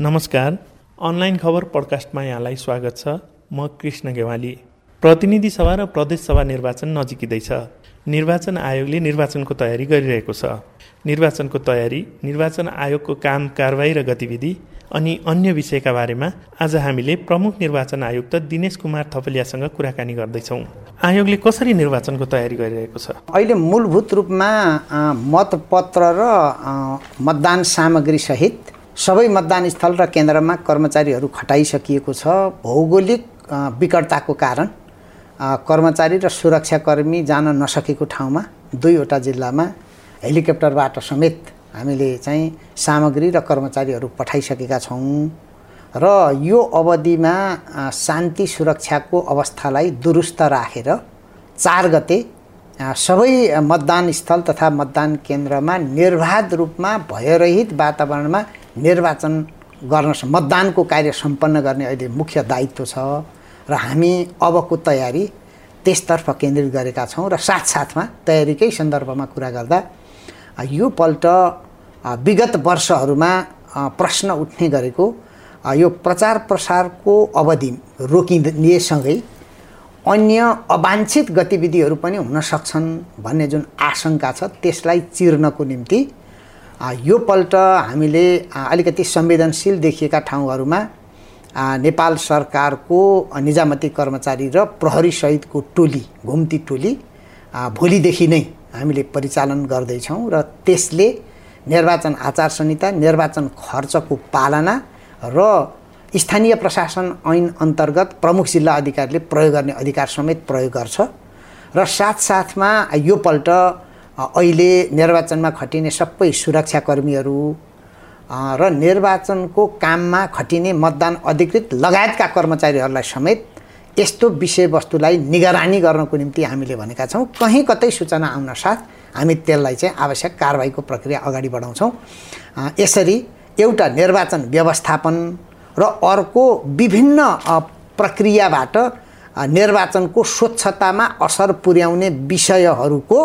नमस्कार। अनलाइन खबर पडकास्टमा यहाँलाई स्वागत छ। म कृष्ण गेवाली। प्रतिनिधि सभा र प्रदेश सभा निर्वाचन नजिकिँदैछ। निर्वाचन आयोगले निर्वाचनको तयारी गरिरहेको छ। निर्वाचनको तयारी निर्वाचन आयोगको काम कारवाही र गतिविधि अनि अन्य विषयका बारेमा आज हामीले प्रमुख निर्वाचन आयुक्त दिनेश कुमार थपलियासँग कुराकानी गर्दैछौँ। आयोगले कसरी निर्वाचनको तयारी गरिरहेको छ? अहिले मूलभूत रूपमा मतपत्र र मतदान सामग्री सहित सबै मतदान स्थल र केन्द्रमा कर्मचारीहरू खटाइसकिएको छ। भौगोलिक विकटताको कारण कर्मचारी र सुरक्षाकर्मी जान नसकेको ठाउँमा दुईवटा जिल्लामा हेलिकप्टरबाट समेत हामीले चाहिँ सामग्री र कर्मचारीहरू पठाइसकेका छौँ। र यो अवधिमा शान्ति सुरक्षाको अवस्थालाई दुरुस्त राखेर चार गते सबै मतदान स्थल तथा मतदान केन्द्रमा निर्वाध रूपमा भयरहित वातावरणमा निर्वाचन गर्न मतदानको कार्य सम्पन्न गर्ने अहिले मुख्य दायित्व छ र हामी अबको तयारी त्यसतर्फ केन्द्रित गरेका छौँ र साथसाथमा तयारीकै सन्दर्भमा कुरा गर्दा यो पल्ट विगत वर्षहरूमा प्रश्न उठ्ने गरेको यो प्रचार प्रसारको अवधि रोकिनेसँगै अन्य अवाञ्छित गतिविधिहरू पनि हुन सक्छन् भन्ने जुन आशंका छ त्यसलाई चिर्नको निम्ति योपल्ट हामीले अलिकति संवेदनशील देखिएका ठाउँहरूमा नेपाल सरकारको निजामती कर्मचारी र प्रहरीसहितको टोली घुम्ती टोली भोलिदेखि नै हामीले परिचालन गर्दैछौँ र त्यसले निर्वाचन आचार संहिता निर्वाचन खर्चको पालना र स्थानीय प्रशासन ऐन अन्तर्गत प्रमुख जिल्ला अधिकारीले प्रयोग गर्ने अधिकार समेत प्रयोग गर्छ र साथसाथमा योपल्ट अहिले निर्वाचनमा खटिने सबै सुरक्षाकर्मीहरू र निर्वाचनको काममा खटिने मतदान अधिकृत लगायतका कर्मचारीहरूलाई समेत यस्तो विषयवस्तुलाई निगरानी गर्नको निम्ति हामीले भनेका छौँ। कहीँ कतै सूचना आउन साथ हामी त्यसलाई चाहिँ आवश्यक कारवाहीको प्रक्रिया अगाडि बढाउँछौँ। यसरी एउटा निर्वाचन व्यवस्थापन र अर्को विभिन्न प्रक्रियाबाट निर्वाचनको स्वच्छतामा असर पुर्याउने विषयहरूको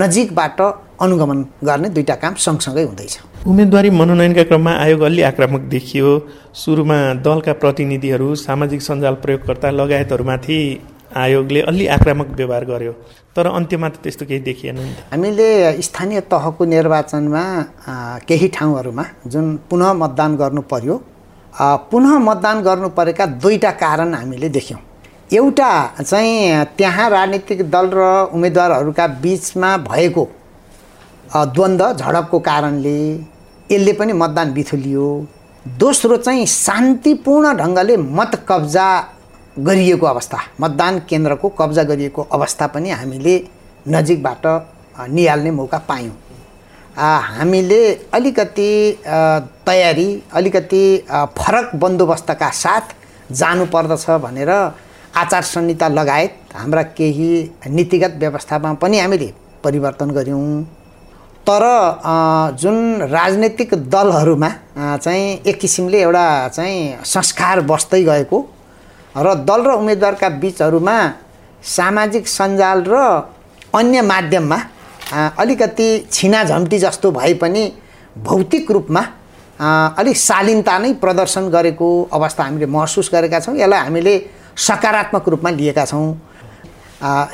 नजिकबाट अनुगमन गर्ने दुईवटा काम सँगसँगै हुँदैछ। उम्मेदवारी मनोनयनका क्रममा आयोग अलि आक्रामक देखियो। सुरुमा दलका प्रतिनिधिहरू सामाजिक सञ्जाल प्रयोगकर्ता लगायतहरूमाथि आयोगले अलि आक्रामक व्यवहार गर्यो। तर अन्त्यमा त त्यस्तो केही देखिएन नि हामीले स्थानीय तहको निर्वाचनमा केही ठाउँहरूमा जुन पुनः मतदान गर्नु पर्यो पुनः मतदान गर्नु परेका दुईवटा कारण हामीले देख्यौँ। एउटा चाहिँ त्यहाँ राजनीतिक दल र उम्मेदवारहरूका बिचमा भएको द्वन्द्व झडपको कारणले यसले पनि मतदान बिथुलियो। दोस्रो चाहिँ शान्तिपूर्ण ढङ्गले मत कब्जा गरिएको अवस्था मतदान केन्द्रको कब्जा गरिएको अवस्था पनि हामीले नजिकबाट निहाल्ने मौका पायौँ। हामीले अलिकति तयारी अलिकति फरक बन्दोबस्तका साथ जानुपर्दछ भनेर आचार संहिता लगायत हाम्रा केही नीतिगत व्यवस्थामा पनि हामीले परिवर्तन गऱ्यौँ। तर जुन राजनैतिक दलहरूमा चाहिँ एक किसिमले एउटा चाहिँ संस्कार बस्दै गएको र दल र उम्मेदवारका बिचहरूमा सामाजिक सञ्जाल र अन्य माध्यममा अलिकति छिनाझम्टी जस्तो भए पनि भौतिक रूपमा अलिक शालीनता नै प्रदर्शन गरेको अवस्था हामीले महसुस गरेका छौँ। यसलाई हामीले सकारात्मक रूपमा लिएका छौँ।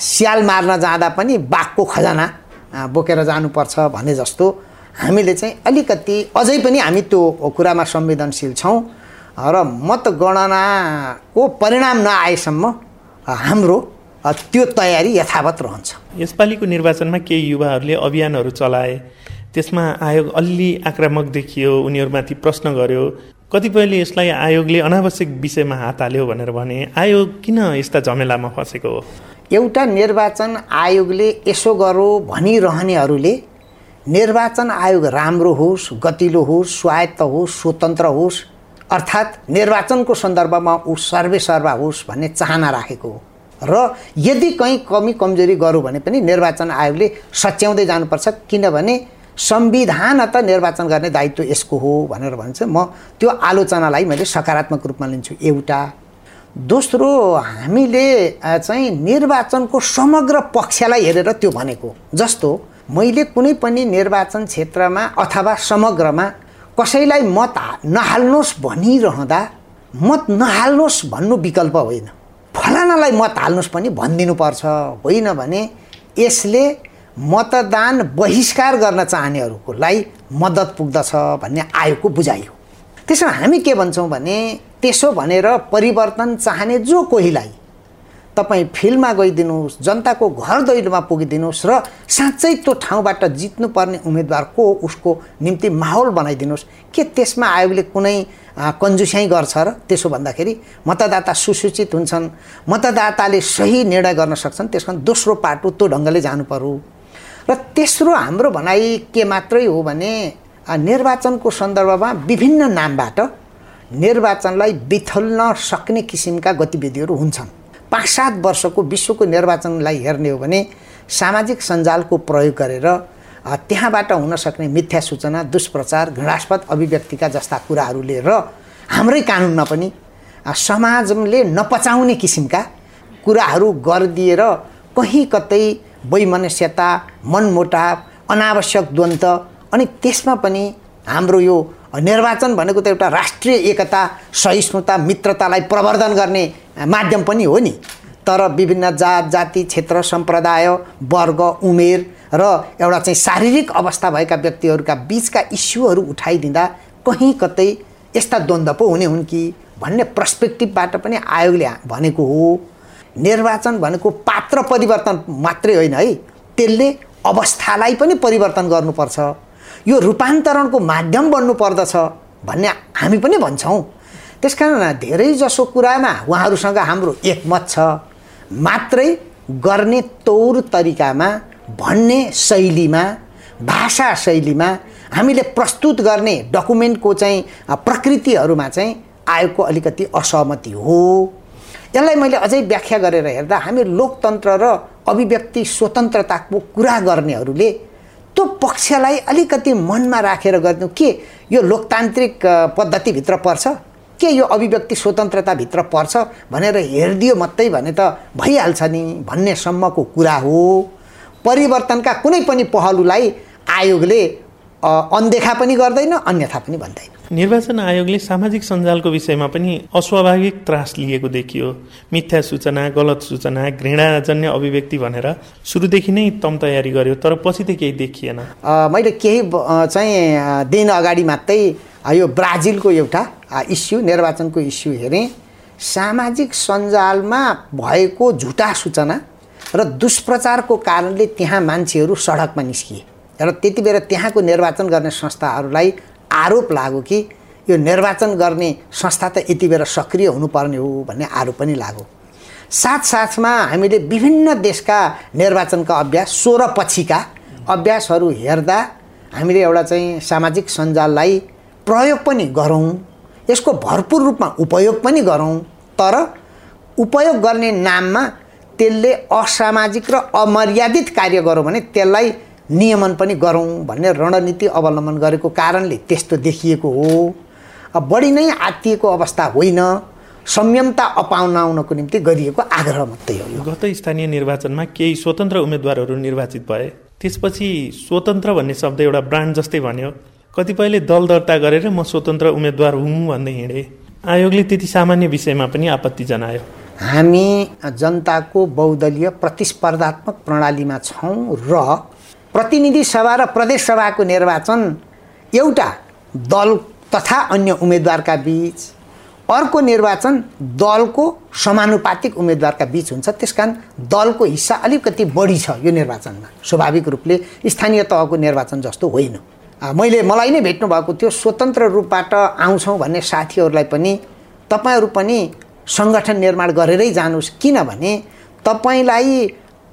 स्याल मार्न जाँदा पनि बाघको खजाना बोकेर जानुपर्छ भने जस्तो हामीले चाहिँ अलिकति अझै पनि हामी त्यो कुरामा संवेदनशील छौँ र मतगणनाको परिणाम नआएसम्म हाम्रो त्यो तयारी यथावत रहन्छ। यसपालिको निर्वाचनमा केही युवाहरूले अभियानहरू चलाए। त्यसमा आयोग अलि आक्रामक देखियो उनीहरूमाथि प्रश्न गर्यो कतिपयले यसलाई आयोगले अनावश्यक विषयमा हात हाल्यो भनेर भने आयोग किन यस्ता झमेलामा फँसेको हो? एउटा निर्वाचन आयोगले यसो गरो भनिरहनेहरूले निर्वाचन आयोग राम्रो होस् गतिलो होस् स्वायत्त होस् स्वतन्त्र होस् अर्थात् निर्वाचनको सन्दर्भमा ऊ सर्वे सर्वा होस् भन्ने चाहना राखेको हो। र यदि कहीँ कमी कमजोरी गरौँ भने पनि निर्वाचन आयोगले सच्याउँदै जानुपर्छ किनभने संविधान त निर्वाचन गर्ने दायित्व यसको हो भनेर भन्छ। म त्यो आलोचनालाई मैले सकारात्मक रूपमा लिन्छु। एउटा। दोस्रो हामीले चाहिँ निर्वाचनको समग्र पक्षलाई हेरेर त्यो भनेको। जस्तो मैले कुनै पनि निर्वाचन क्षेत्रमा अथवा समग्रमा कसैलाई मत नहाल्नुहोस् भनिरहँदा मत नहाल्नुहोस् भन्नु विकल्प होइन। फलानालाई मत हाल्नुहोस् पनि भनिदिनुपर्छ। होइन भने यसले मतदान बहिष्कार गर्न चाहनेहरूकोलाई मद्दत पुग्दछ भन्ने आयोगको बुझाइ हो। त्यसमा हामी के भन्छौँ भने त्यसो भनेर परिवर्तन चाहने जो कोहीलाई तपाईँ फिल्डमा गइदिनुहोस् जनताको घर दैलोमा पुगिदिनुहोस् र साँच्चै त्यो ठाउँबाट जित्नुपर्ने उम्मेदवार को उसको निम्ति माहौल बनाइदिनुहोस्। के त्यसमा आयोगले कुनै कन्जुस्याइ गर्छ र त्यसो भन्दाखेरि मतदाता सुसूचित हुन्छन् मतदाताले सही निर्णय गर्न सक्छन् त्यस कारण दोस्रो पाटो त्यो ढङ्गले जानु पर्यो। र तेस्रो हाम्रो भनाइ के मात्रै हो भने निर्वाचनको सन्दर्भमा विभिन्न नामबाट निर्वाचनलाई बिथल्न सक्ने किसिमका गतिविधिहरू हुन्छन्। पाँच सात वर्षको विश्वको निर्वाचनलाई हेर्ने हो भने सामाजिक सञ्जालको प्रयोग गरेर त्यहाँबाट हुन सक्ने मिथ्या सूचना दुष्प्रचार घृणास्पद अभिव्यक्तिका जस्ता कुराहरू लिएर हाम्रै कानुनमा पनि समाजले नपचाउने किसिमका कुराहरू गरिदिएर कहीँ कतै वैमनस्यता मनमुटाव अनावश्यक द्वन्द अनि त्यसमा पनि हाम्रो यो निर्वाचन भनेको त एउटा राष्ट्रिय एकता सहिष्णुता मित्रतालाई प्रवर्धन गर्ने माध्यम पनि हो नि। तर विभिन्न जात जाति क्षेत्र सम्प्रदाय वर्ग उमेर र एउटा चाहिँ शारीरिक अवस्था भएका व्यक्तिहरूका बिचका इस्युहरू उठाइदिँदा कहीँ कतै यस्ता द्वन्द्व पो हुने हुन् कि भन्ने पर्सपेक्टिभबाट पनि आयोगले भनेको हो। निर्वाचन भनेको पात्र परिवर्तन मात्रै होइन है त्यसले अवस्थालाई पनि परिवर्तन गर्नुपर्छ। यो रूपान्तरणको माध्यम बन्नु पर्दछ भन्ने हामी पनि भन्छौँ। त्यस कारण धेरै जसो कुरामा उहाँहरूसँग हाम्रो एकमत छ। मात्रै गर्ने तौर तरिकामा भन्ने शैलीमा भाषा शैलीमा हामीले प्रस्तुत गर्ने डकुमेन्टको चाहिँ प्रकृतिहरूमा चाहिँ आयोगको अलिकति असहमति हो। यसलाई मैले अझै व्याख्या गरेर हेर्दा हामी लोकतन्त्र र अभिव्यक्ति स्वतन्त्रताको कुरा गर्नेहरूले त्यो पक्षलाई अलिकति मनमा राखेर गरिदिउँ के यो लोकतान्त्रिक पद्धतिभित्र पर्छ? के यो अभिव्यक्ति स्वतन्त्रताभित्र पर्छ भनेर हेरिदियो मात्रै भने त भइहाल्छ नि भन्नेसम्मको कुरा हो। परिवर्तनका कुनै पनि पहलुलाई आयोगले अनदेखा पनि गर्दैन अन्यथा पनि भन्दैन। निर्वाचन आयोगले सामाजिक सञ्जालको विषयमा पनि अस्वाभाविक त्रास लिएको देखियो। मिथ्या सूचना गलत सूचना घृणाजन्य अभिव्यक्ति भनेर सुरुदेखि नै तम तयारी गर्यो तर पछि त केही देखिएन। मैले केही चाहिँ दिन अगाडि मात्रै यो ब्राजिलको एउटा इस्यु निर्वाचनको इस्यु हेरेँ। सामाजिक सञ्जालमा भएको झुटा सूचना र दुष्प्रचारको कारणले त्यहाँ मान्छेहरू सडकमा निस्किए। र त्यति बेला त्यहाँको निर्वाचन गर्ने संस्थाहरूलाई आरोप लाग्यो कि यो निर्वाचन गर्ने संस्था त यति बेला सक्रिय हुनुपर्ने हो भन्ने आरोप पनि लाग्यो साथसाथमा हामीले विभिन्न देशका निर्वाचनका अभ्यास सोह्र पछिका अभ्यासहरू हेर्दा हामीले एउटा चाहिँ सामाजिक सञ्जाललाई प्रयोग पनि गरौँ यसको भरपुर रूपमा उपयोग पनि गरौँ तर उपयोग गर्ने नाममा त्यसले असामाजिक र अमर्यादित कार्य गरौँ भने त्यसलाई नियमन पनि गरौँ भन्ने रणनीति अवलम्बन गरेको कारणले त्यस्तो देखिएको हो। अब बढी नै आत्तिएको अवस्था होइन संयमता अपाउनाउनको निम्ति गरिएको आग्रह मात्रै हो गत स्थानीय निर्वाचनमा केही स्वतन्त्र उम्मेद्वारहरू निर्वाचित भए त्यसपछि स्वतन्त्र भन्ने शब्द एउटा ब्रान्ड जस्तै भन्यो कतिपयले दल दर्ता गरेर म स्वतन्त्र उम्मेद्वार हुँ भन्दै हिँडे। आयोगले त्यति सामान्य विषयमा पनि आपत्ति जनायो। हामी जनताको बहुदलीय प्रतिस्पर्धात्मक प्रणालीमा छौँ र प्रतिनिधि सभा र प्रदेश सभाको निर्वाचन एउटा दल तथा अन्य उम्मेदवारका बिच अर्को निर्वाचन दलको समानुपातिक उम्मेदवारका बिच हुन्छ। त्यस कारण दलको हिस्सा अलिकति बढी छ यो निर्वाचनमा। स्वाभाविक रूपले स्थानीय तहको निर्वाचन जस्तो होइन। मैले मलाई नै भेट्नु भएको थियो स्वतन्त्र रूपबाट आउँछौँ भन्ने साथीहरूलाई पनि तपाईँहरू पनि सङ्गठन निर्माण गरेरै जानुहोस्। किनभने तपाईँलाई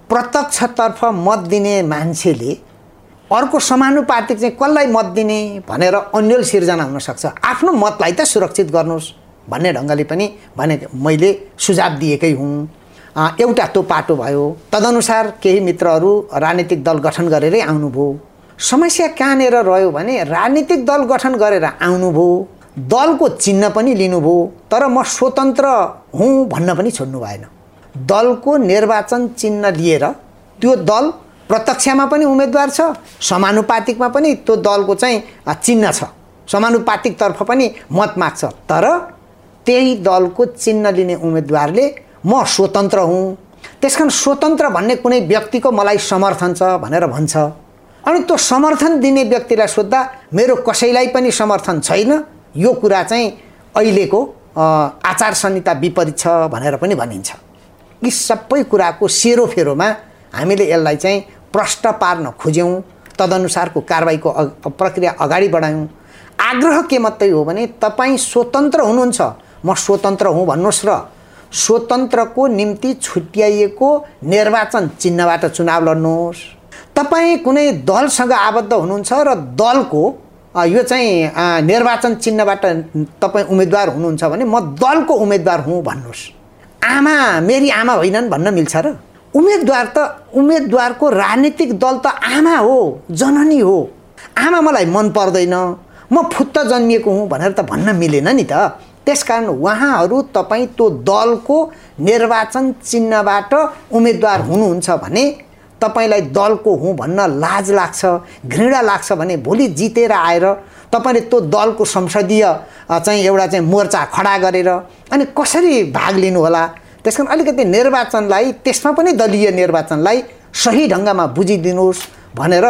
प्रत्यक्षतर्फ मत दिने मान्छेले अर्को समानुपातिक चाहिँ कसलाई मत दिने भनेर अन्यल सिर्जना हुनसक्छ। आफ्नो मतलाई त सुरक्षित गर्नुहोस् भन्ने ढङ्गले पनि भने मैले सुझाव दिएकै हुँ। एउटा त्यो पाटो भयो। तदनुसार केही मित्रहरू राजनीतिक दल गठन गरेरै आउनुभयो। समस्या कहाँनिर रह्यो भने राजनीतिक दल गठन गरेर आउनुभयो। दलको चिन्ह पनि लिनुभयो। तर म स्वतन्त्र हुँ भन्न पनि छोड्नु भएन। दलको निर्वाचन चिन्ह लिएर त्यो दल प्रत्यक्षमा पनि उम्मेदवार छ समानुपातिकमा पनि त्यो दलको चाहिँ चिन्ह छ। समानुपातिकतर्फ पनि मत माग्छ। तर त्यही दलको चिन्ह लिने उम्मेदवारले म स्वतन्त्र हुँ। त्यस कारण स्वतन्त्र भन्ने कुनै व्यक्तिको मलाई समर्थन छ भनेर भन्छ। अनि त्यो समर्थन दिने व्यक्तिलाई सोद्धा मेरो कसैलाई पनि समर्थन छैन। यो कुरा चाहिँ अहिलेको आचार संहिता विपरीत छ भनेर पनि भनिन्छ। यी सबै कुराको सेरोफेरोमा हामीले यसलाई चाहिँ प्रष्ट पार्न खोज्यौँ तदनुसारको कारवाहीको प्रक्रिया अगाडि बढायौँ। आग्रह के मात्रै हो भने तपाईँ स्वतन्त्र हुनुहुन्छ म स्वतन्त्र हुँ भन्नुहोस् र स्वतन्त्रको निम्ति छुट्याइएको निर्वाचन चिन्हबाट चुनाव लड्नुहोस्। तपाईँ कुनै दलसँग आबद्ध हुनुहुन्छ र दलको यो चाहिँ निर्वाचन चिन्हबाट तपाईँ उम्मेदवार हुनुहुन्छ भने म दलको उम्मेदवार हुँ भन्नुहोस्। आमा मेरी आमा होइनन् भन्न मिल्छ र। उम्मेदवार त उम्मेदवारको राजनीतिक दल त आमा हो जननी हो। आमा मलाई मन पर्दैन म फुत्त जन्मिएको हुँ भनेर त भन्न मिलेन नि त। त्यसकारण उहाँहरू तपाईँ त्यो दलको निर्वाचन चिन्हबाट उम्मेदवार हुनुहुन्छ भने तपाईँलाई दलको हुँ भन्न लाज लाग्छ घृणा लाग्छ भने भोलि जितेर आएर तपाईँले त्यो दलको संसदीय चाहिँ एउटा चाहिँ मोर्चा खडा गरेर अनि कसरी भाग लिनुहोला? त्यस कारण अलिकति निर्वाचनलाई त्यसमा पनि दलीय निर्वाचनलाई सही ढङ्गमा बुझिदिनुहोस् भनेर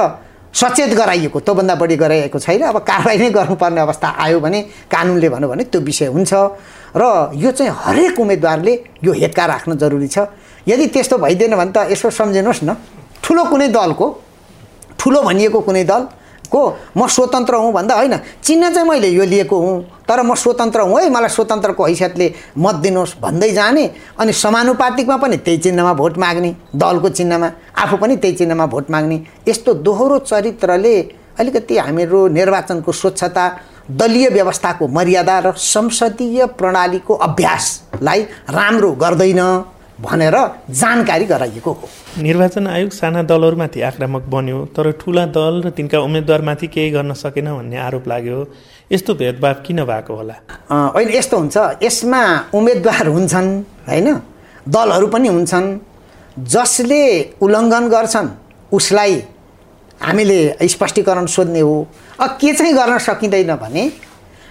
सचेत गराइएको त्योभन्दा बढी गराइएको छैन। अब कारवाही नै गर्नुपर्ने अवस्था आयो भने कानुनले भन्यो भने त्यो विषय हुन्छ। र यो चाहिँ हरेक उम्मेदवारले यो हेक्का राख्न जरुरी छ। यदि त्यस्तो भइदिएन भने त यसो सम्झिनुहोस् न। ठुलो कुनै दलको ठुलो भनिएको कुनै दल को म स्वतन्त्र हुँ भन्दा होइन चिन्ह चाहिँ मैले यो लिएको हुँ। तर म स्वतन्त्र हुँ है मलाई स्वतन्त्रको हैसियतले मत दिनुहोस् भन्दै जाने अनि समानुपातिकमा पनि त्यही चिन्हमा भोट माग्ने दलको चिन्हमा आफू पनि त्यही चिन्हमा भोट माग्ने। यस्तो दोहोरो चरित्रले अलिकति हामीहरू निर्वाचनको स्वच्छता दलीय व्यवस्थाको मर्यादा र संसदीय प्रणालीको अभ्यासलाई राम्रो गर्दैन। भनेर जानकारी गराइएको हो। निर्वाचन आयोग साना दलहरूमाथि आक्रामक बन्यो तर ठुला दल र तिनका उम्मेद्वारमाथि केही गर्न सकेन भन्ने आरोप लाग्यो। यस्तो भेदभाव किन भएको होला? अहिले यस्तो हुन्छ यसमा उम्मेदवार हुन्छन् होइन? दलहरू पनि हुन्छन्। जसले उल्लङ्घन गर्छन् उसलाई हामीले स्पष्टीकरण सोध्ने हो। अब के चाहिँ गर्न सकिँदैन भने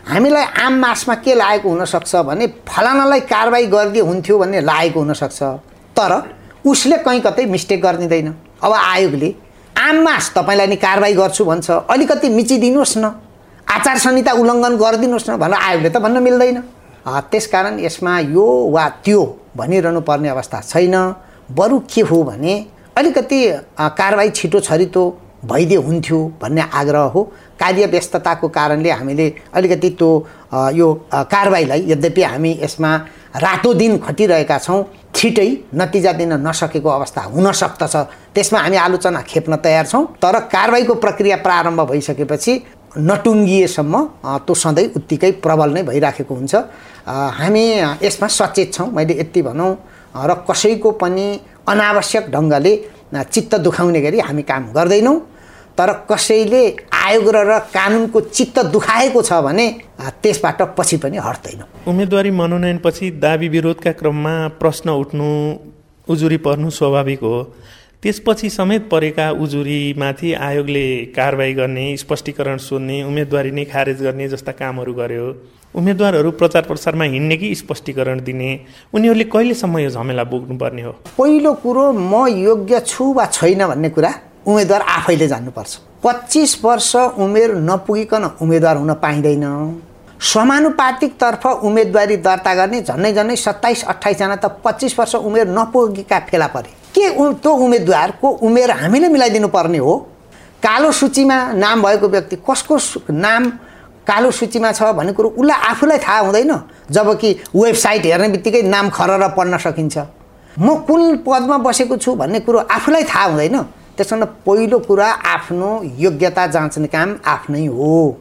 हामीलाई आम मासमा के लागेको हुनसक्छ भने फलानालाई कारवाही गरिदिए हुन्थ्यो भन्ने लागेको हुनसक्छ। तर उसले कहीँ कतै मिस्टेक गरिदिँदैन। अब आयोगले आम मास तपाईँलाई नि कारवाही गर्छु भन्छ। अलिकति मिचिदिनुहोस् न। आचार संहिता उल्लङ्घन गरिदिनुहोस् न भनेर आयोगले त भन्न मिल्दैन। त्यसकारण यसमा यो वा त्यो भनिरहनु पर्ने अवस्था छैन। बरु के हो भने अलिकति कारवाही छिटो छरितो भइदिए हुन्थ्यो भन्ने आग्रह हो। कार्य व्यस्तताको कारणले हामीले अलिकति त्यो यो कारवाहीलाई यद्यपि हामी यसमा रातो दिन खटिरहेका छौँ छिटै नतिजा दिन नसकेको अवस्था हुन सक्दछ। त्यसमा हामी आलोचना खेप्न तयार छौँ। तर कारवाहीको प्रक्रिया प्रारम्भ भइसकेपछि नटुङ्गिएसम्म त्यो सधैँ उत्तिकै प्रबल नै भइराखेको हुन्छ। हामी यसमा सचेत छौँ। मैले यति भनौँ। र कसैको पनि अनावश्यक ढङ्गले चित्त दुखाउने गरी हामी काम गर्दैनौँ। तर कसैले आयोग र कानुनको चित्त दुखाएको छ भने त्यसबाट पछि पनि हट्दैन। उम्मेदवारी मनोनयनपछि दावी विरोधका क्रममा प्रश्न उठ्नु उजुरी पर्नु स्वाभाविक हो। त्यसपछि समेत परेका उजुरीमाथि आयोगले कारवाही गर्ने स्पष्टीकरण सोध्ने उम्मेदवारी नै खारेज गर्ने जस्ता कामहरू गर्यो। उम्मेदवारहरू प्रचार प्रसारमा हिँड्ने कि स्पष्टीकरण दिने उनीहरूले कहिलेसम्म यो झमेला बोक्नुपर्ने हो? पहिलो कुरो म योग्य छु वा छैन भन्ने कुरा उम्मेदवार आफैले जान्नुपर्छ। पच्चिस वर्ष उमेर नपुगिकन उम्मेदवार हुन पाइँदैन। समानुपातिकतर्फ उम्मेदवारी दर्ता गर्ने झन्डै झन्डै सत्ताइस अठाइसजना त पच्चिस वर्ष उमेर नपुगेका फेला परे। के त्यो उम्मेदवारको उमेर हामीले मिलाइदिनु पर्ने हो? कालो सूचीमा नाम भएको व्यक्ति कसको नाम कालो सूचीमा छ भन्ने कुरो उसलाई आफूलाई थाहा हुँदैन जबकि वेबसाइट हेर्ने बित्तिकै नाम खरेर पढ्न सकिन्छ। म कुन पदमा बसेको छु भन्ने कुरो आफूलाई थाहा हुँदैन त्यस कारण पहिलो कुरा आफ्नो योग्यता जाँच्ने काम आफ्नै हो।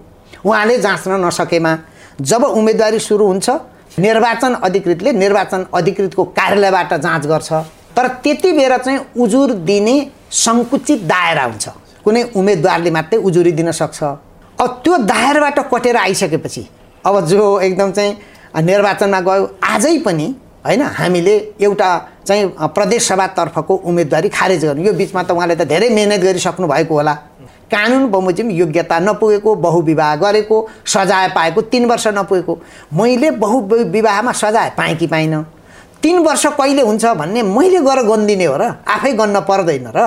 उहाँले जाँच्न नसकेमा जब उम्मेदवारी सुरु हुन्छ निर्वाचन अधिकृतले निर्वाचन अधिकृतको कार्यालयबाट जाँच गर्छ। तर त्यति बेर चाहिँ उजुर दिने सङ्कुचित दायरा हुन्छ। कुनै उम्मेदवारले मात्रै उजुरी दिन सक्छ। अब त्यो दायराबाट कटेर आइसकेपछि अब जो एकदम चाहिँ निर्वाचनमा गयो आजै पनि होइन हामीले एउटा चाहिँ प्रदेश सभातर्फको उम्मेदवारी खारेज गर्नु। यो बिचमा त उहाँले त धेरै मिहिनेत गरिसक्नु भएको होला। कानुन बमोजिम योग्यता नपुगेको बहुविवाह गरेको सजाय पाएको तिन वर्ष नपुगेको। मैले बहु विवाहमा सजाय पाएँ कि पाइनँ? तिन वर्ष कहिले हुन्छ भन्ने मैले गर गनिदिने हो र। आफै गन्न पर्दैन र।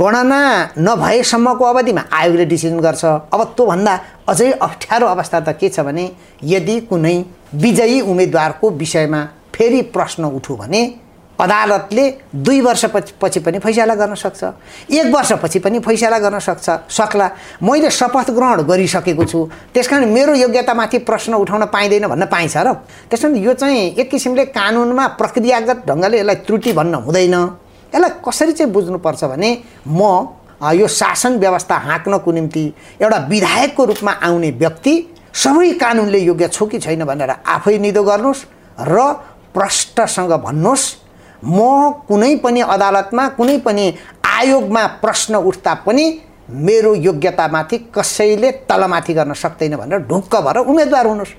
गणना नभएसम्मको अवधिमा आयोगले डिसिजन गर्छ। अब त्योभन्दा अझै अप्ठ्यारो अवस्था त के छ भने यदि कुनै विजयी उम्मेदवारको विषयमा फेरि प्रश्न उठ्यो भने अदालतले दुई वर्षपछि पछि पनि फैसला गर्न सक्छ। एक वर्षपछि पनि फैसला गर्न सक्छ। सक्ला। मैले शपथ ग्रहण गरिसकेको छु। त्यस कारण मेरो योग्यतामाथि प्रश्न उठाउन पाइँदैन भन्न पाइन्छ र। त्यस कारण यो चाहिँ एक किसिमले कानुनमा प्रक्रियागत ढङ्गले यसलाई त्रुटि भन्न हुँदैन। यसलाई कसरी चाहिँ बुझ्नुपर्छ भने म यो शासन व्यवस्था हाँक्नको निम्ति एउटा विधायकको रूपमा आउने व्यक्ति सबै कानुनले योग्य छु कि छैन भनेर आफै निदो गर्नुहोस् र प्रष्टसँग भन्नुहोस्। म कुनै पनि अदालतमा कुनै पनि आयोगमा प्रश्न उठ्दा पनि मेरो योग्यतामाथि कसैले तलमाथि गर्न सक्दैन भनेर ढुक्क भएर उम्मेदवार हुनुहोस्।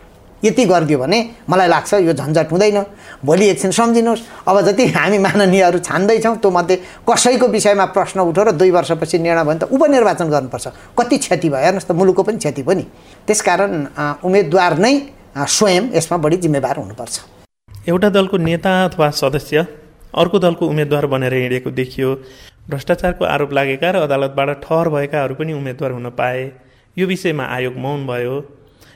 यति गरिदियो भने मलाई लाग्छ यो झन्झट हुँदैन। भोलि एकछिन सम्झिनुहोस्। अब जति हामी माननीयहरू छान्दैछौँ त्यो मध्ये कसैको विषयमा प्रश्न उठो र दुई वर्षपछि निर्णय भयो भने त उपनिर्वाचन गर्नुपर्छ। कति क्षति भयो? हेर्नुहोस् त मुलुकको पनि क्षति पनि त्यसकारण उम्मेदवार नै स्वयं यसमा बढी जिम्मेवार हुनुपर्छ। एउटा दलको नेता अथवा सदस्य अर्को दलको उम्मेद्वार बनेर हिँडेको देखियो। भ्रष्टाचारको आरोप लागेका र अदालतबाट ठहर भएकाहरू पनि उम्मेद्वार हुन पाए। यो विषयमा आयोग मौन भयो।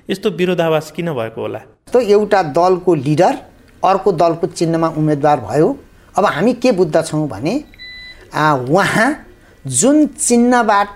यस्तो विरोधावास किन भएको होला? त एउटा दलको लिडर अर्को दलको चिन्हमा उम्मेद्वार भयो। अब हामी के बुझ्दछौँ भने उहाँ जुन चिन्हबाट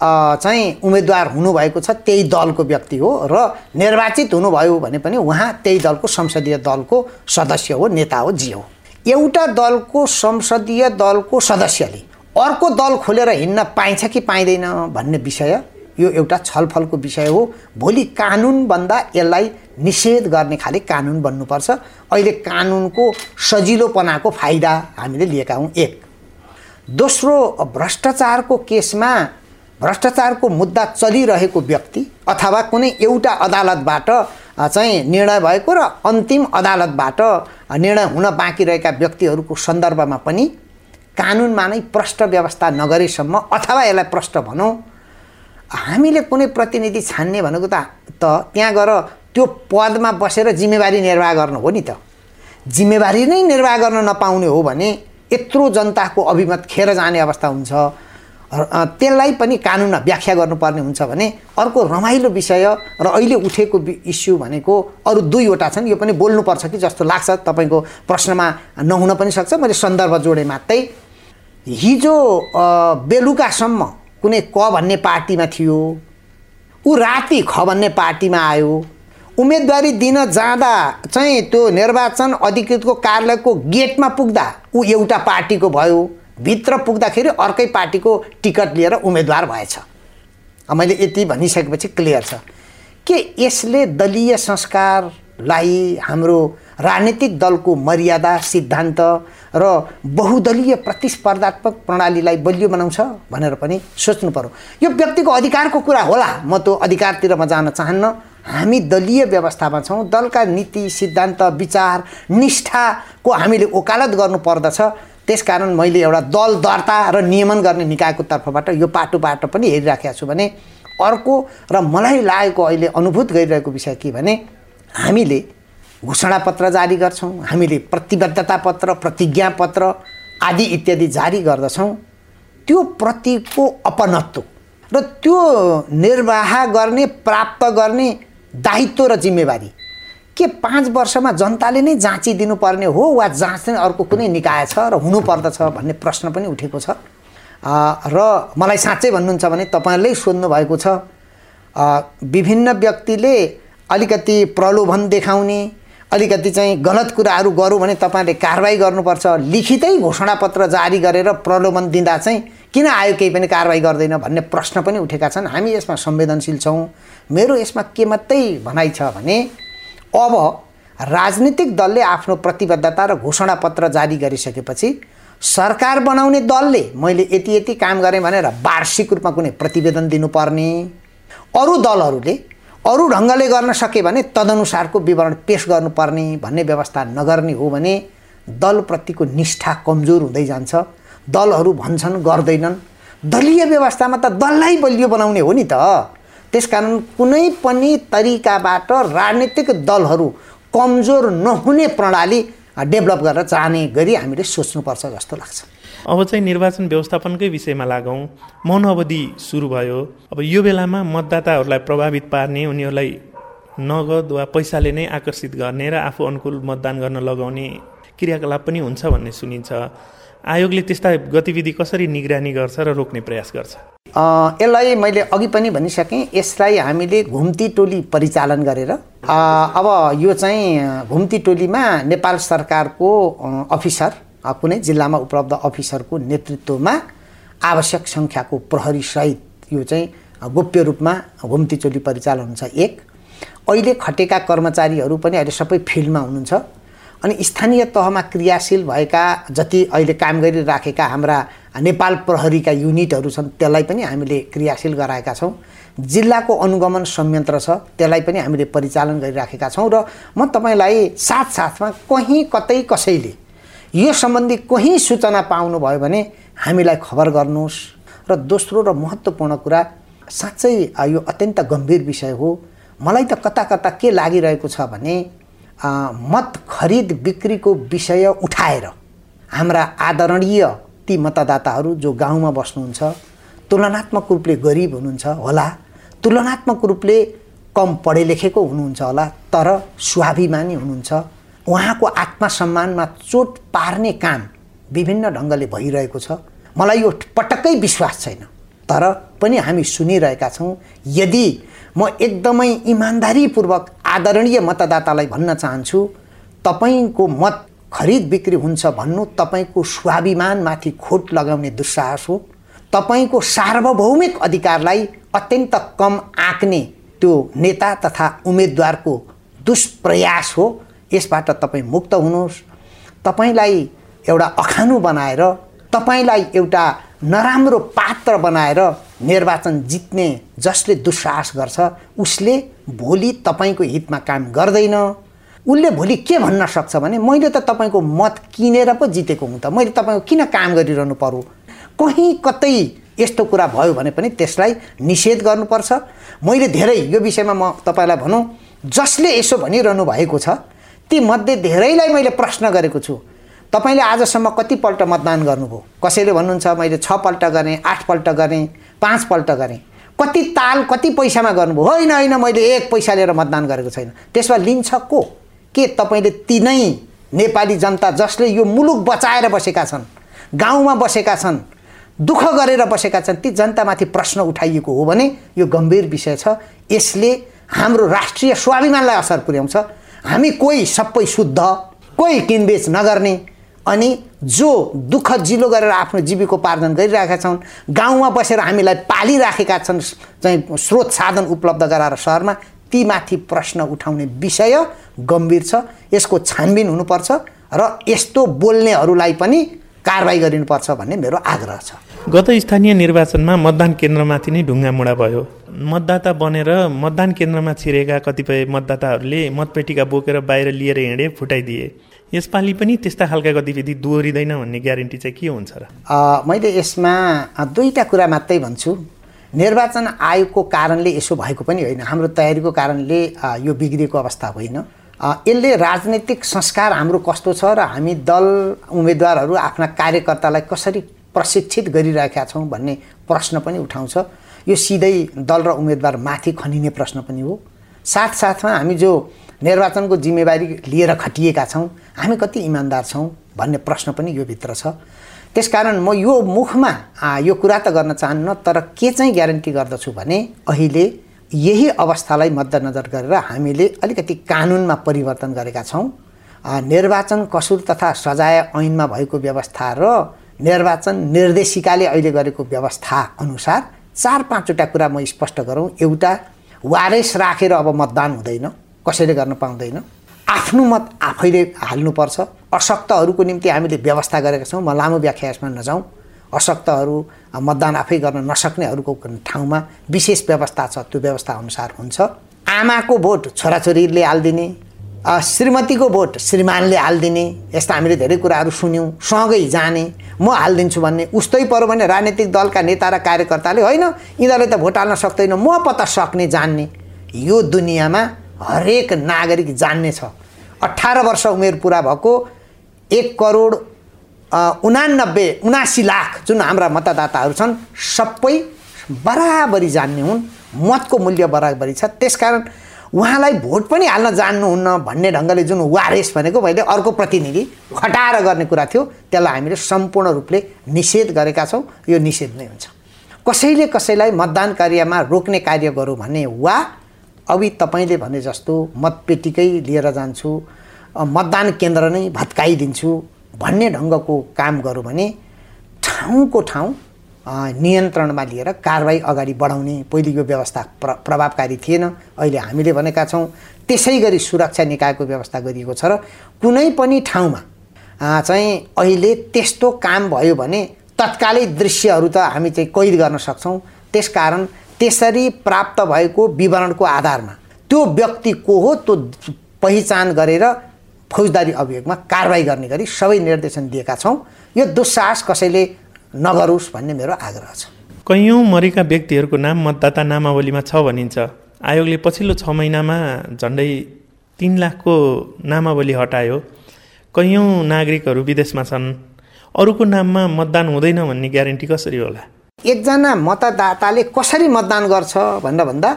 चाहिँ उम्मेदवार हुनुभएको छ त्यही दलको व्यक्ति हो र निर्वाचित हुनुभयो भने पनि उहाँ त्यही दलको संसदीय दलको सदस्य हो नेता हो जी हो। एउटा दलको संसदीय दलको सदस्यले अर्को दल खोलेर हिँड्न पाइन्छ कि पाइँदैन भन्ने विषय यो एउटा छलफलको विषय हो। भोलि कानुनभन्दा यसलाई निषेध गर्ने खाले कानुन बन्नुपर्छ। अहिले कानुनको सजिलोपनाको फाइदा हामीले लिएका हौँ एक। दोस्रो भ्रष्टाचारको केसमा भ्रष्टाचारको मुद्दा चलिरहेको व्यक्ति अथवा कुनै एउटा अदालतबाट चाहिँ निर्णय भएको र अन्तिम अदालतबाट निर्णय हुन बाँकी रहेका व्यक्तिहरूको सन्दर्भमा पनि कानुनमा नै प्रष्ट व्यवस्था नगरेसम्म अथवा यसलाई प्रष्ट भनौँ। हामीले कुनै प्रतिनिधि छान्ने भनेको त त त्यहाँ गएर त्यो पदमा बसेर जिम्मेवारी निर्वाह गर्नु हो नि त। जिम्मेवारी नै निर्वाह गर्न नपाउने हो भने यत्रो जनताको अभिमत खेर जाने अवस्था हुन्छ। त्यसलाई पनि कानुनमा व्याख्या गर्नुपर्ने हुन्छ भने अर्को रमाइलो विषय र अहिले उठेको इस्यु भनेको अरू दुईवटा छन्। यो पनि बोल्नुपर्छ कि जस्तो लाग्छ। तपाईँको प्रश्नमा नहुन पनि सक्छ। मैले सन्दर्भ जोडेँ मात्रै। हिजो बेलुकासम्म कुनै क भन्ने पार्टीमा थियो। ऊ राति ख भन्ने पार्टीमा आयो। उम्मेदवारी दिन जाँदा चाहिँ त्यो निर्वाचन अधिकृतको कार्यालयको गेटमा पुग्दा ऊ एउटा पार्टीको भयो। भित्र पुग्दाखेरि अर्कै पार्टीको टिकट लिएर उम्मेदवार भएछ। मैले यति भनिसकेपछि क्लियर छ। के यसले दलीय संस्कारलाई हाम्रो राजनीतिक दलको मर्यादा सिद्धान्त र बहुदलीय प्रतिस्पर्धात्मक प्रणालीलाई बलियो बनाउँछ भनेर पनि सोच्नु पर्यो। यो व्यक्तिको अधिकारको कुरा होला। म त्यो अधिकारतिर म जान चाहन्न। हामी दलीय व्यवस्थामा छौँ। दलका नीति सिद्धान्त विचार निष्ठाको हामीले ओकालत गर्नु पर्दछ। त्यसकारण मैले एउटा दल दर्ता र नियमन गर्ने निकायको तर्फबाट यो पाटो बाटो पनि हेरिराखेको छु भने अर्को र मलाई लागेको अहिले अनुभूत गरिरहेको विषय के भने हामीले घोषणापत्र जारी गर्छौँ हामीले प्रतिबद्धता पत्र प्रतिज्ञा पत्र आदि इत्यादि जारी गर्दछौँ। त्यो प्रतिको अपनत्व र त्यो निर्वाह गर्ने प्राप्त गर्ने दायित्व र जिम्मेवारी के पाँच वर्षमा जनताले नै जाँचिदिनु पर्ने हो वा जाँच्ने अर्को कुनै निकाय छ र हुनुपर्दछ भन्ने प्रश्न पनि उठेको छ? र मलाई साँच्चै भन्नुहुन्छ भने तपाईँहरूले सोध्नु भएको छ विभिन्न व्यक्तिले अलिकति प्रलोभन देखाउने अलिकति चाहिँ गलत कुराहरू गरौँ भने तपाईँहरूले कारवाही गर्नुपर्छ लिखितै घोषणापत्र जारी गरेर प्रलोभन दिँदा चाहिँ किन आयो केही पनि कारवाही गर्दैन भन्ने प्रश्न पनि उठेका छन्। हामी यसमा संवेदनशील छौँ। मेरो यसमा के मात्रै भनाइ छ भने अब राजनीतिक दलले आफ्नो प्रतिबद्धता र घोषणापत्र जारी गरिसकेपछि सरकार बनाउने दलले मैले यति यति काम गरेँ भनेर वार्षिक रूपमा कुनै प्रतिवेदन दिनुपर्ने? अरू दलहरूले अरू ढङ्गले गर्न सके भने तदनुसारको विवरण पेस गर्नुपर्ने भन्ने व्यवस्था नगर्ने हो भने दलप्रतिको निष्ठा कमजोर हुँदै जान्छ। दलहरू भन्छन् गर्दैनन्। दलीय व्यवस्थामा त दललाई बलियो बनाउने हो नि त। त्यसकारण कुनै पनि तरिकाबाट राजनीतिक दलहरू कमजोर नहुने प्रणाली डेभलप गरेर जाने गरी हामीले सोच्नुपर्छ जस्तो लाग्छ। अब चाहिँ निर्वाचन व्यवस्थापनकै विषयमा लागौँ। मौन अवधि सुरु भयो। अब यो बेलामा मतदाताहरूलाई प्रभावित पार्ने उनीहरूलाई नगद वा पैसाले नै आकर्षित गर्ने र आफू अनुकूल मतदान गर्न लगाउने क्रियाकलाप पनि हुन्छ भन्ने सुनिन्छ। आयोगले त्यस्ता गतिविधि कसरी निगरानी गर्छ र रोक्ने प्रयास गर्छ? यसलाई मैले अघि पनि भनिसकेँ यसलाई हामीले घुम्ती टोली परिचालन गरेर अब यो चाहिँ घुम्ती टोलीमा नेपाल सरकारको अफिसर कुनै जिल्लामा उपलब्ध अफिसरको नेतृत्वमा आवश्यक सङ्ख्याको प्रहरीसहित यो चाहिँ गोप्य रूपमा घुम्ती टोली परिचालन हुन्छ एक। अहिले खटेका कर्मचारीहरू पनि अहिले सबै फिल्डमा हुनुहुन्छ। अनि स्थानीय तहमा क्रियाशील भएका जति अहिले काम गरिराखेका हाम्रा नेपाल प्रहरीका युनिटहरू छन् त्यसलाई पनि हामीले क्रियाशील गराएका छौँ। जिल्लाको अनुगमन संयन्त्र छ त्यसलाई पनि हामीले परिचालन गरिराखेका छौँ र म तपाईँलाई साथसाथमा कहीँ कतै कसैले यो सम्बन्धी कहीँ सूचना पाउनुभयो भने हामीलाई खबर गर्नुहोस्। र दोस्रो र महत्त्वपूर्ण कुरा साँच्चै यो अत्यन्त गम्भीर विषय हो। मलाई त कता कता के लागिरहेको छ भने मत खरिद बिक्रीको विषय उठाएर हाम्रा आदरणीय ती मतदाताहरू जो गाउँमा बस्नुहुन्छ तुलनात्मक रूपले गरिब हुनुहुन्छ होला तुलनात्मक रूपले कम पढे लेखेको हुनुहुन्छ होला तर स्वाभिमानी हुनुहुन्छ उहाँको आत्मसम्मानमा चोट पार्ने काम विभिन्न ढङ्गले भइरहेको छ। मलाई यो पटक्कै विश्वास छैन तर पनि हामी सुनिरहेका छौँ यदि म एकदमै इमान्दारीपूर्वक आदरणीय मतदातालाई भन्न चाहन्छु तपाईँको मत खरिद बिक्री हुन्छ भन्नु तपाईँको स्वाभिमानमाथि खोट लगाउने दुस्साहस हो। तपाईँको सार्वभौमिक अधिकारलाई अत्यन्त कम आँक्ने त्यो नेता तथा उम्मेदवारको दुष्प्रयास हो। यसबाट तपाईँ मुक्त हुनुहोस्। तपाईँलाई एउटा अखानु बनाएर तपाईँलाई एउटा नराम्रो पात्र बनाएर निर्वाचन जित्ने जसले दुस्साहस गर्छ उसले भोलि तपाईँको हितमा काम गर्दैन। उसले भोलि के भन्न सक्छ भने मैले त तपाईँको मत किनेर पो जितेको हुँ त। मैले तपाईँको किन काम गरिरहनु पर्यो? कहीँ कतै यस्तो कुरा भयो भने पनि त्यसलाई निषेध गर्नुपर्छ। मैले धेरै यो विषयमा म तपाईँलाई भनौँ जसले यसो भनिरहनु भएको छ ती मध्ये धेरैलाई मैले प्रश्न गरेको छु। तपाईँले आजसम्म कतिपल्ट मतदान गर्नुभयो? कसैले भन्नुहुन्छ मैले छपल्ट गरेँ आठपल्ट गरेँ पाँचपल्ट गरेँ। कति ताल कति पैसामा गर्नुभयो? होइन होइन मैले एक पैसा लिएर मतदान गरेको छैन। त्यसमा लिन्छ को? के तपाईँले तिनै नेपाली जनता जसले यो मुलुक बचाएर बसेका छन् गाउँमा बसेका छन् दुःख गरेर बसेका छन् ती जनतामाथि प्रश्न उठाइएको हो भने यो गम्भीर विषय छ। यसले हाम्रो राष्ट्रिय स्वाभिमानलाई असर पुर्याउँछ। हामी कोही सबै शुद्ध कोही किनबेच नगर्ने अनि जो दुःख जिलो गरेर आफ्नो जीविकोपार्जन गरिरहेका छन् गाउँमा बसेर हामीलाई पालिराखेका छन् चाहिँ स्रोत साधन उपलब्ध गराएर सहरमा तीमाथि प्रश्न उठाउने विषय गम्भीर छ। यसको छानबिन हुनुपर्छ र यस्तो बोल्नेहरूलाई पनि कारवाही गरिनुपर्छ भन्ने मेरो आग्रह छ। गत स्थानीय निर्वाचनमा मतदान केन्द्रमाथि नै ढुङ्गा मुडा भयो। मतदाता बनेर मतदान केन्द्रमा छिरेका कतिपय मतदाताहरूले मतपेटिका बोकेर बाहिर लिएर हिँडे फुटाइदिए। यसपालि पनि त्यस्ता खालका गतिविधि दोहोरिँदैन भन्ने ग्यारेन्टी चाहिँ के हुन्छ र? मैले यसमा दुईवटा कुरा मात्रै भन्छु। निर्वाचन आयोगको कारणले यसो भएको पनि होइन। हाम्रो तयारीको कारणले यो बिग्रिएको अवस्था होइन। यसले राजनैतिक संस्कार हाम्रो कस्तो छ र हामी दल उम्मेदवारहरू आफ्ना कार्यकर्तालाई कसरी प्रशिक्षित गरिरहेका छौँ भन्ने प्रश्न पनि उठाउँछ। यो सिधै दल र उम्मेदवार माथि खनिने प्रश्न पनि हो। साथसाथमा हामी जो निर्वाचनको जिम्मेवारी लिएर खटिएका छौँ। हामी कति इमान्दार छौँ भन्ने प्रश्न पनि यो भित्र छ। त्यसकारण म यो मुखमा यो कुरा त गर्न चाहन्न तर के चाहिँ ग्यारेन्टी गर्दछु भने अहिले यही अवस्थालाई मध्यनजर गरेर हामीले अलिकति कानुनमा परिवर्तन गरेका छौँ। निर्वाचन कसुर तथा सजाय ऐनमा भएको व्यवस्था र निर्वाचन निर्देशिकाले अहिले गरेको व्यवस्था अनुसार चार पाँचवटा कुरा म स्पष्ट गरौँ। एउटा वारेस राखेर अब मतदान हुँदैन। कसैले गर्न पाउँदैन। आफ्नो मत आफैले हाल्नुपर्छ। अशक्तहरूको निम्ति हामीले व्यवस्था गरेका छौँ। म लामो व्याख्या यसमा नजाउँ। अशक्तहरू मतदान आफै गर्न नसक्नेहरूको ठाउँमा विशेष व्यवस्था छ। त्यो व्यवस्था अनुसार हुन्छ। आमाको भोट छोराछोरीले हालिदिने श्रीमतीको भोट श्रीमानले हालिदिने यस्ता हामीले धेरै कुराहरू सुन्यौँ। सँगै जाने म हालिदिन्छु भन्ने उस्तै पऱ्यो भने राजनीतिक दलका नेता र कार्यकर्ताले होइन यिनीहरूले त भोट हाल्न सक्दैन म पत्ता सक्ने जान्ने। यो दुनियाँमा हरेक नागरिक जान्ने छ। अठार वर्ष उमेर पुरा भएको एक करोड उनानब्बे उनासी लाख जुन हाम्रा मतदाताहरू छन् सबै बराबरी जान्ने हुन् मतको मूल्य बराबरी छ। त्यसकारण उहाँलाई भोट पनि हाल्न जान्नुहुन्न भन्ने ढङ्गले जुन वारेस भनेको मैले अर्को प्रतिनिधि खटाएर गर्ने कुरा थियो त्यसलाई हामीले सम्पूर्ण रूपले निषेध गरेका छौँ। यो निषेध नै हुन्छ। कसैले कसैलाई मतदान कार्यमा रोक्ने कार्य गरौँ भने वा अवि तपाईँले भने जस्तो मतपेटीकै लिएर जान्छु मतदान केन्द्र नै भत्काइदिन्छु भन्ने ढङ्गको काम गरौँ भने ठाउँको ठाउँ नियन्त्रणमा लिएर कारवाही अगाडि बढाउने पहिले यो व्यवस्था प्र प्रभावकारी थिएन। अहिले हामीले भनेका छौँ त्यसै गरी सुरक्षा निकायको व्यवस्था गरिएको छ र कुनै पनि ठाउँमा चाहिँ अहिले त्यस्तो काम भयो भने तत्कालै दृश्यहरू त हामी चाहिँ कैद गर्न सक्छौँ। त्यसकारण त्यसरी प्राप्त भएको विवरणको आधारमा त्यो व्यक्ति को हो त्यो पहिचान गरेर फौजदारी अभियोगमा कारवाही गर्ने गरी सबै निर्देशन दिएका छौँ। यो दुस्साहस कसैले नगरोस् भन्ने मेरो आग्रह छ। कैयौँ मरेका व्यक्तिहरूको नाम मतदाता नामावलीमा छ भनिन्छ। आयोगले पछिल्लो छ महिनामा झन्डै तिन लाखको नामावली हटायो। कैयौँ नागरिकहरू विदेशमा छन्। अरूको नाममा मतदान हुँदैन भन्ने ग्यारेन्टी कसरी होला? एकजना मतदाताले कसरी मतदान गर्छ भनेर भन्दा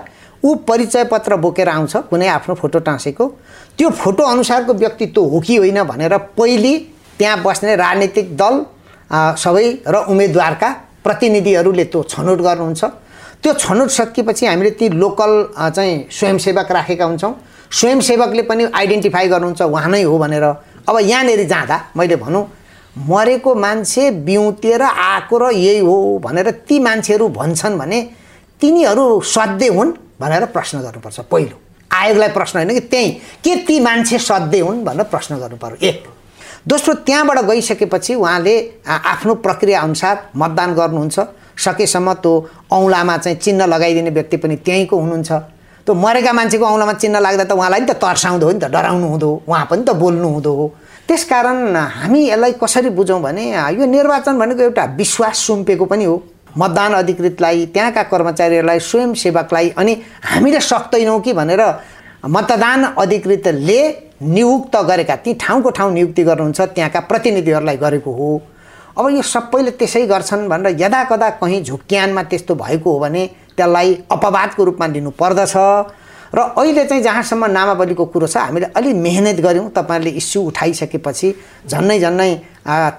ऊ परिचय पत्र बोकेर आउँछ कुनै आफ्नो फोटो टाँसेको। त्यो फोटो अनुसारको व्यक्तित्व हो कि होइन भनेर पहिले त्यहाँ बस्ने राजनीतिक दल सबै र उम्मेदवारका प्रतिनिधिहरूले त्यो छनौट गर्नुहुन्छ। त्यो छनौट सकिएपछि हामीले ती लोकल चाहिँ स्वयंसेवक राखेका हुन्छौँ। स्वयंसेवकले पनि आइडेन्टिफाई गर्नुहुन्छ उहाँ नै हो भनेर। अब यहाँनिर जाँदा मैले भनौँ मरेको मान्छे बिउतिएर आएको र यही हो भनेर ती मान्छेहरू भन्छन् भने तिनीहरू सध्य हुन् भनेर प्रश्न गर्नुपर्छ पहिलो। आयोगलाई प्रश्न होइन कि त्यहीँ। के ती मान्छे सध्य हुन् भनेर प्रश्न गर्नु पऱ्यो एक। दोस्रो त्यहाँबाट गइसकेपछि उहाँले आफ्नो प्रक्रिया अनुसार मतदान गर्नुहुन्छ। सकेसम्म त्यो औँलामा चाहिँ चिन्ह लगाइदिने व्यक्ति पनि त्यहीँको हुनुहुन्छ। त्यो मरेका मान्छेको औँलामा चिन्ह लाग्दा त उहाँलाई नि त तर्साउँदो हो नि त डराउनु हुँदो उहाँ पनि त बोल्नु हुँदो हो। त्यसकारण हामी यसलाई कसरी बुझौँ भने यो निर्वाचन भनेको एउटा विश्वास सुम्पेको पनि हो। मतदान अधिकृतलाई त्यहाँका कर्मचारीहरूलाई स्वयंसेवकलाई अनि हामीले सक्दैनौँ कि भनेर मतदान अधिकृतले नियुक्त गरेका ती ठाउँको ठाउँ नियुक्ति गर्नुहुन्छ त्यहाँका प्रतिनिधिहरूलाई गरेको हो। अब यो सबैले त्यसै गर्छन् भनेर यदा कदा कहीँ झुक्क्यानमा त्यस्तो भएको हो भने त्यसलाई अपवादको रूपमा लिनु पर्दछ। र अहिले चाहिँ जहाँसम्म नामावलीको कुरो छ हामीले अलि मेहनत गऱ्यौँ तपाईँहरूले इस्यु उठाइसकेपछि झन्नै झन्नै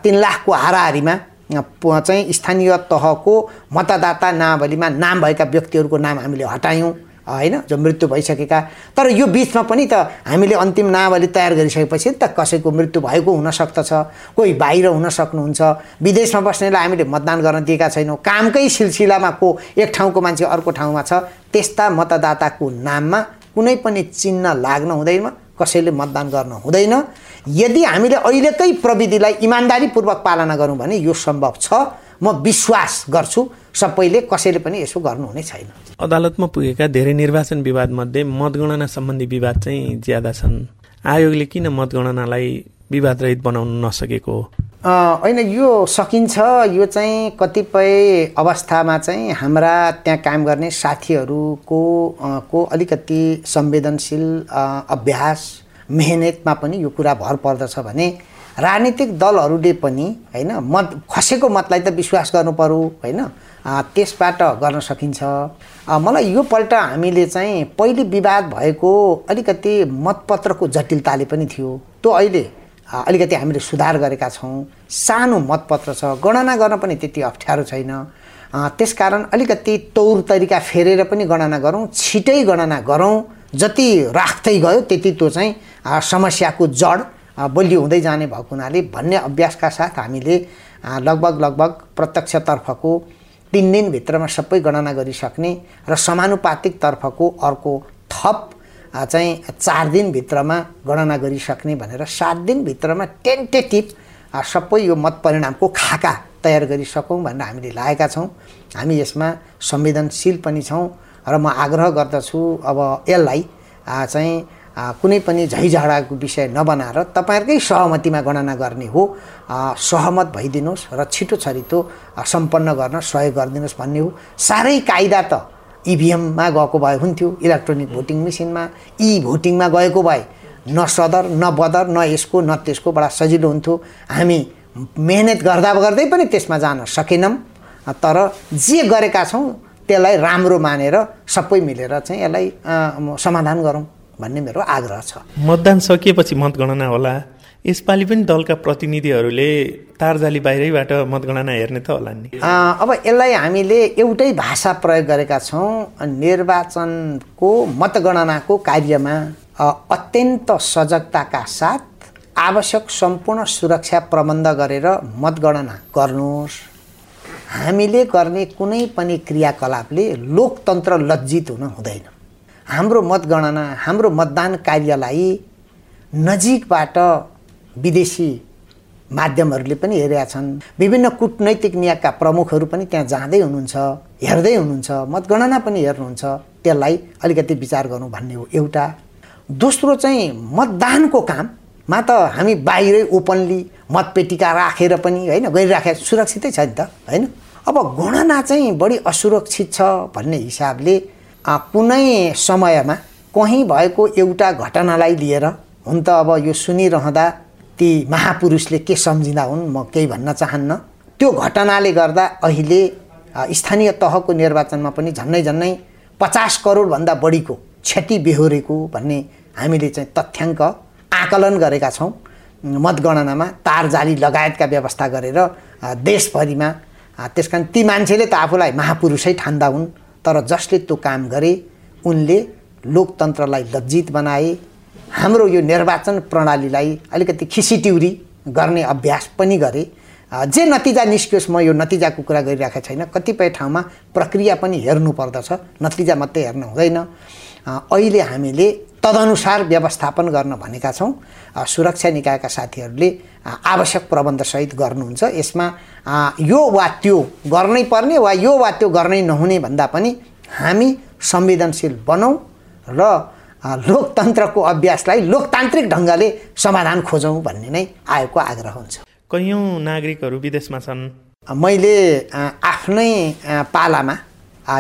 तिन लाखको हाराहारीमा चाहिँ स्थानीय तहको मतदाता नामावलीमा नाम भएका व्यक्तिहरूको नाम हामीले हटायौँ। होइन जो मृत्यु भइसकेका। तर यो बिचमा पनि त हामीले अन्तिम नावली तयार गरिसकेपछि त कसैको मृत्यु भएको हुनसक्दछ कोही बाहिर हुन सक्नुहुन्छ विदेशमा बस्नेलाई हामीले मतदान गर्न दिएका छैनौँ। कामकै सिलसिलामा को एक ठाउँको मान्छे अर्को ठाउँमा छ त्यस्ता मतदाताको नाममा कुनै पनि चिन्ह लाग्न हुँदैन कसैले मतदान गर्न हुँदैन। यदि हामीले अहिलेकै प्रविधिलाई इमान्दारीपूर्वक पालना गरौँ भने यो सम्भव छ। म विश्वास गर्छु। सबैले कसैले पनि यसो गर्नुहुने छैन। अदालतमा पुगेका धेरै निर्वाचन विवादमध्ये मतगणना सम्बन्धी विवाद चाहिँ ज्यादा छन्। आयोगले किन मतगणनालाई विवादरहित बनाउन नसकेको होइन यो सकिन्छ। यो चाहिँ कतिपय अवस्थामा चाहिँ हाम्रा त्यहाँ काम गर्ने साथीहरूको को अलिकति संवेदनशील अभ्यास मेहनतमा पनि यो कुरा भर पर्दछ भने राजनीतिक दलहरूले पनि होइन मत खसेको मतलाई त विश्वास गर्नु पऱ्यो होइन त्यसबाट गर्न सकिन्छ। मलाई यो पल्ट हामीले चाहिँ पहिले विवाद भएको अलिकति मतपत्रको जटिलताले पनि थियो। त्यो अहिले अलिकति हामीले सुधार गरेका छौँ। सानो मतपत्र छ गणना गर्न पनि त्यति अप्ठ्यारो छैन। त्यसकारण अलिकति तौर तरिका फेरेर पनि गणना गरौँ छिटै गणना गरौँ। जति राख्दै गयो त्यति त्यो चाहिँ समस्याको जड बलियो हुँदै जाने भएको हुनाले भन्ने अभ्यासका साथ हामीले लगभग लगभग प्रत्यक्षतर्फको तिन दिनभित्रमा सबै गणना गरिसक्ने र समानुपातिक तर्फको अर्को थप चाहिँ चार दिनभित्रमा गणना गरिसक्ने भनेर सात दिनभित्रमा टेन्टेटिभ सबै यो मत परिणामको खाका तयार गरिसकौँ भनेर हामीले लागेका छौँ। हामी यसमा संवेदनशील पनि छौँ र म आग्रह गर्दछु अब यसलाई चाहिँ कुनै पनि झैझगडाको विषय नबनाएर तपाईँहरूकै सहमतिमा गणना गर्ने हो। सहमत भइदिनुहोस् र छिटो छरितो सम्पन्न गर्न सहयोग गरिदिनुहोस् भन्ने हो। साह्रै कायदा त इभिएममा गएको भए हुन्थ्यो इलेक्ट्रोनिक भोटिङ मेसिनमा। इ भोटिङमा गएको भए न सदर न बदर न यसको न त्यसको बडा सजिलो हुन्थ्यो। हामी मेहनत गर्दा गर्दै पनि त्यसमा जान सकेनौँ तर जे गरेका छौँ त्यसलाई राम्रो मानेर सबै मिलेर चाहिँ यसलाई समाधान गरौँ। भन्ने मेरो आग्रह छ। मतदान सकिएपछि मतगणना होला। यसपालि पनि दलका प्रतिनिधिहरूले तारजाली बाहिरैबाट मतगणना हेर्ने त होला नि। अब यसलाई हामीले एउटै भाषा प्रयोग गरेका छौँ। निर्वाचनको मतगणनाको कार्यमा अत्यन्त सजगताका साथ आवश्यक सम्पूर्ण सुरक्षा प्रबन्ध गरेर मतगणना गर्नुहोस्। हामीले गर्ने कुनै पनि क्रियाकलापले लोकतन्त्र लज्जित हुन हुँदैन। हाम्रो मतगणना हाम्रो मतदान कार्यलाई नजिकबाट विदेशी माध्यमहरूले पनि हेरेका छन्। विभिन्न कुटनैतिक नियाका प्रमुखहरू पनि त्यहाँ जाँदै हुनुहुन्छ हेर्दै हुनुहुन्छ मतगणना पनि हेर्नुहुन्छ। त्यसलाई अलिकति विचार गरौँ भन्ने हो एउटा। दोस्रो चाहिँ मतदानको काममा त हामी बाहिरै ओपनली मतपेटिका राखेर पनि होइन गरिराखेका सुरक्षितै छ नि त होइन? अब गणना चाहिँ बढी असुरक्षित छ भन्ने हिसाबले कुनै समयमा कहीँ भएको एउटा घटनालाई लिएर हुन त अब यो सुनिरहँदा ती महापुरुषले के सम्झिँदा हुन् म केही भन्न चाहन्न। त्यो घटनाले गर्दा अहिले स्थानीय तहको निर्वाचनमा पनि झन्नै झन्नै पचास करोडभन्दा बढीको क्षति बेहोरेको भन्ने हामीले चाहिँ तथ्याङ्क आकलन गरेका छौँ। मतगणनामा तार जाली लगायतका व्यवस्था गरेर देशभरिमा त्यस कारण ती मान्छेले त आफूलाई महापुरुषै ठान्दा हुन्। तर जसले त्यो काम गरे उनले लोकतन्त्रलाई लज्जित बनाए हाम्रो यो निर्वाचन प्रणालीलाई अलिकति खिसिटिउरी गर्ने अभ्यास पनि गरे। जे नतिजा निस्कियोस् म यो नतिजाको कुरा गरिरहेको छैन। कतिपय ठाउँमा प्रक्रिया पनि हेर्नु पर्दछ। नतिजा मात्रै हेर्नु हुँदैन। अहिले हामीले तदनुसार व्यवस्थापन गर्न भनेका छौँ। सुरक्षा निकायका साथीहरूले आवश्यक प्रबन्धसहित गर्नुहुन्छ। यसमा यो वा त्यो गर्नै पर्ने वा यो वा त्यो गर्नै नहुने भन्दा पनि हामी संवेदनशील बनौँ र लोकतन्त्रको अभ्यासलाई लोकतान्त्रिक ढङ्गले समाधान खोजौँ भन्ने नै आएको आग्रह हुन्छ। कैयौँ नागरिकहरू विदेशमा छन्? मैले आफ्नै पालामा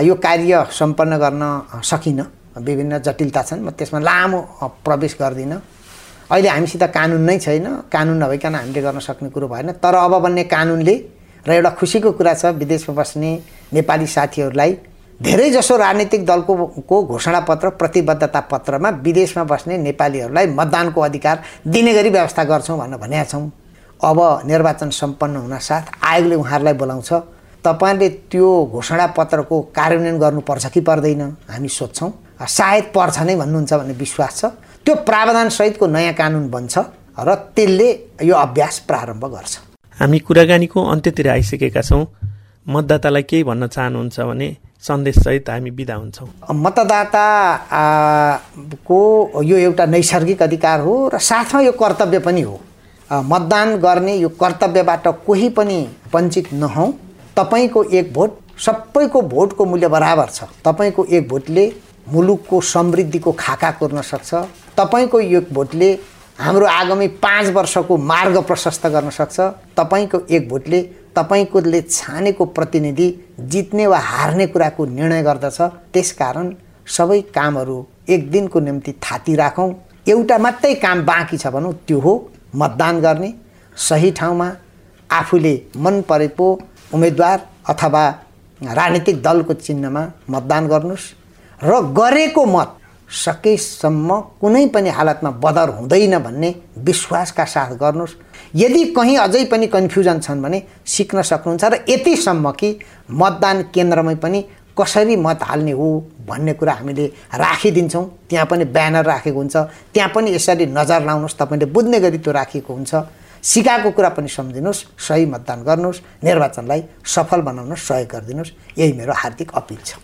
यो कार्य सम्पन्न गर्न सकिनँ। विभिन्न जटिलता छन् म त्यसमा लामो प्रवेश गर्दिनँ। अहिले हामीसित कानुन नै छैन। कानुन नभइकन हामीले गर्न सक्ने कुरो भएन। तर अब बन्ने कानुनले र एउटा खुसीको कुरा छ विदेशमा बस्ने नेपाली साथीहरूलाई धेरैजसो राजनीतिक दलको को घोषणापत्र प्रतिबद्धता पत्रमा विदेशमा बस्ने नेपालीहरूलाई मतदानको अधिकार दिने गरी व्यवस्था गर्छौँ भनेर भनेका छौँ। अब निर्वाचन सम्पन्न हुनसाथ आयोगले उहाँहरूलाई बोलाउँछ तपाईँले त्यो घोषणापत्रको कार्यान्वयन गर्नुपर्छ कि पर्दैन? हामी सोध्छौँ। सायद पर्छ नै भन्नुहुन्छ भन्ने विश्वास छ। त्यो प्रावधानसहितको नयाँ कानुन बन्छ र त्यसले यो अभ्यास प्रारम्भ गर्छ। हामी कुराकानीको अन्त्यतिर आइसकेका छौँ। मतदातालाई केही भन्न चाहनुहुन्छ भने सन्देशसहित हामी बिदा हुन्छौँ। मतदाताको यो एउटा नैसर्गिक अधिकार हो र साथमा यो कर्तव्य पनि हो। मतदान गर्ने यो कर्तव्यबाट कोही पनि वञ्चित नहौँ। तपाईँको एक भोट सबैको भोटको मूल्य बराबर छ। तपाईँको एक भोटले मुलुकको समृद्धिको खाका कोर्न सक्छ। तपाईँको एक भोटले हाम्रो आगामी पाँच वर्षको मार्ग प्रशस्त गर्न सक्छ। तपाईँको एक भोटले तपाईँकोले छानेको प्रतिनिधि जित्ने वा हार्ने कुराको निर्णय गर्दछ। त्यसकारण सबै कामहरू एक दिनको निम्ति थाती राखौँ। एउटा मात्रै काम बाँकी छ भनौँ त्यो हो मतदान गर्ने। सही ठाउँमा आफूले मन परेको उम्मेदवार अथवा राजनीतिक दलको चिन्हमा मतदान गर्नुहोस्। र गरेको मत सकेसम्म कुनै पनि हालतमा बदर हुँदैन भन्ने विश्वासका साथ गर्नुहोस्। यदि कहीँ अझै पनि कन्फ्युजन छन् भने सिक्न सक्नुहुन्छ र यतिसम्म कि मतदान केन्द्रमै पनि कसरी मत हाल्ने हो भन्ने कुरा हामीले राखिदिन्छौँ। त्यहाँ पनि ब्यानर राखेको हुन्छ। त्यहाँ पनि यसरी नजर लाउनुहोस्। तपाईँले बुझ्ने गरी त्यो राखिएको हुन्छ। सिकाएको कुरा पनि सम्झिनुहोस्। सही मतदान गर्नुहोस्। निर्वाचनलाई सफल बनाउन सहयोग गरिदिनुहोस्। यही मेरो हार्दिक अपिल छ।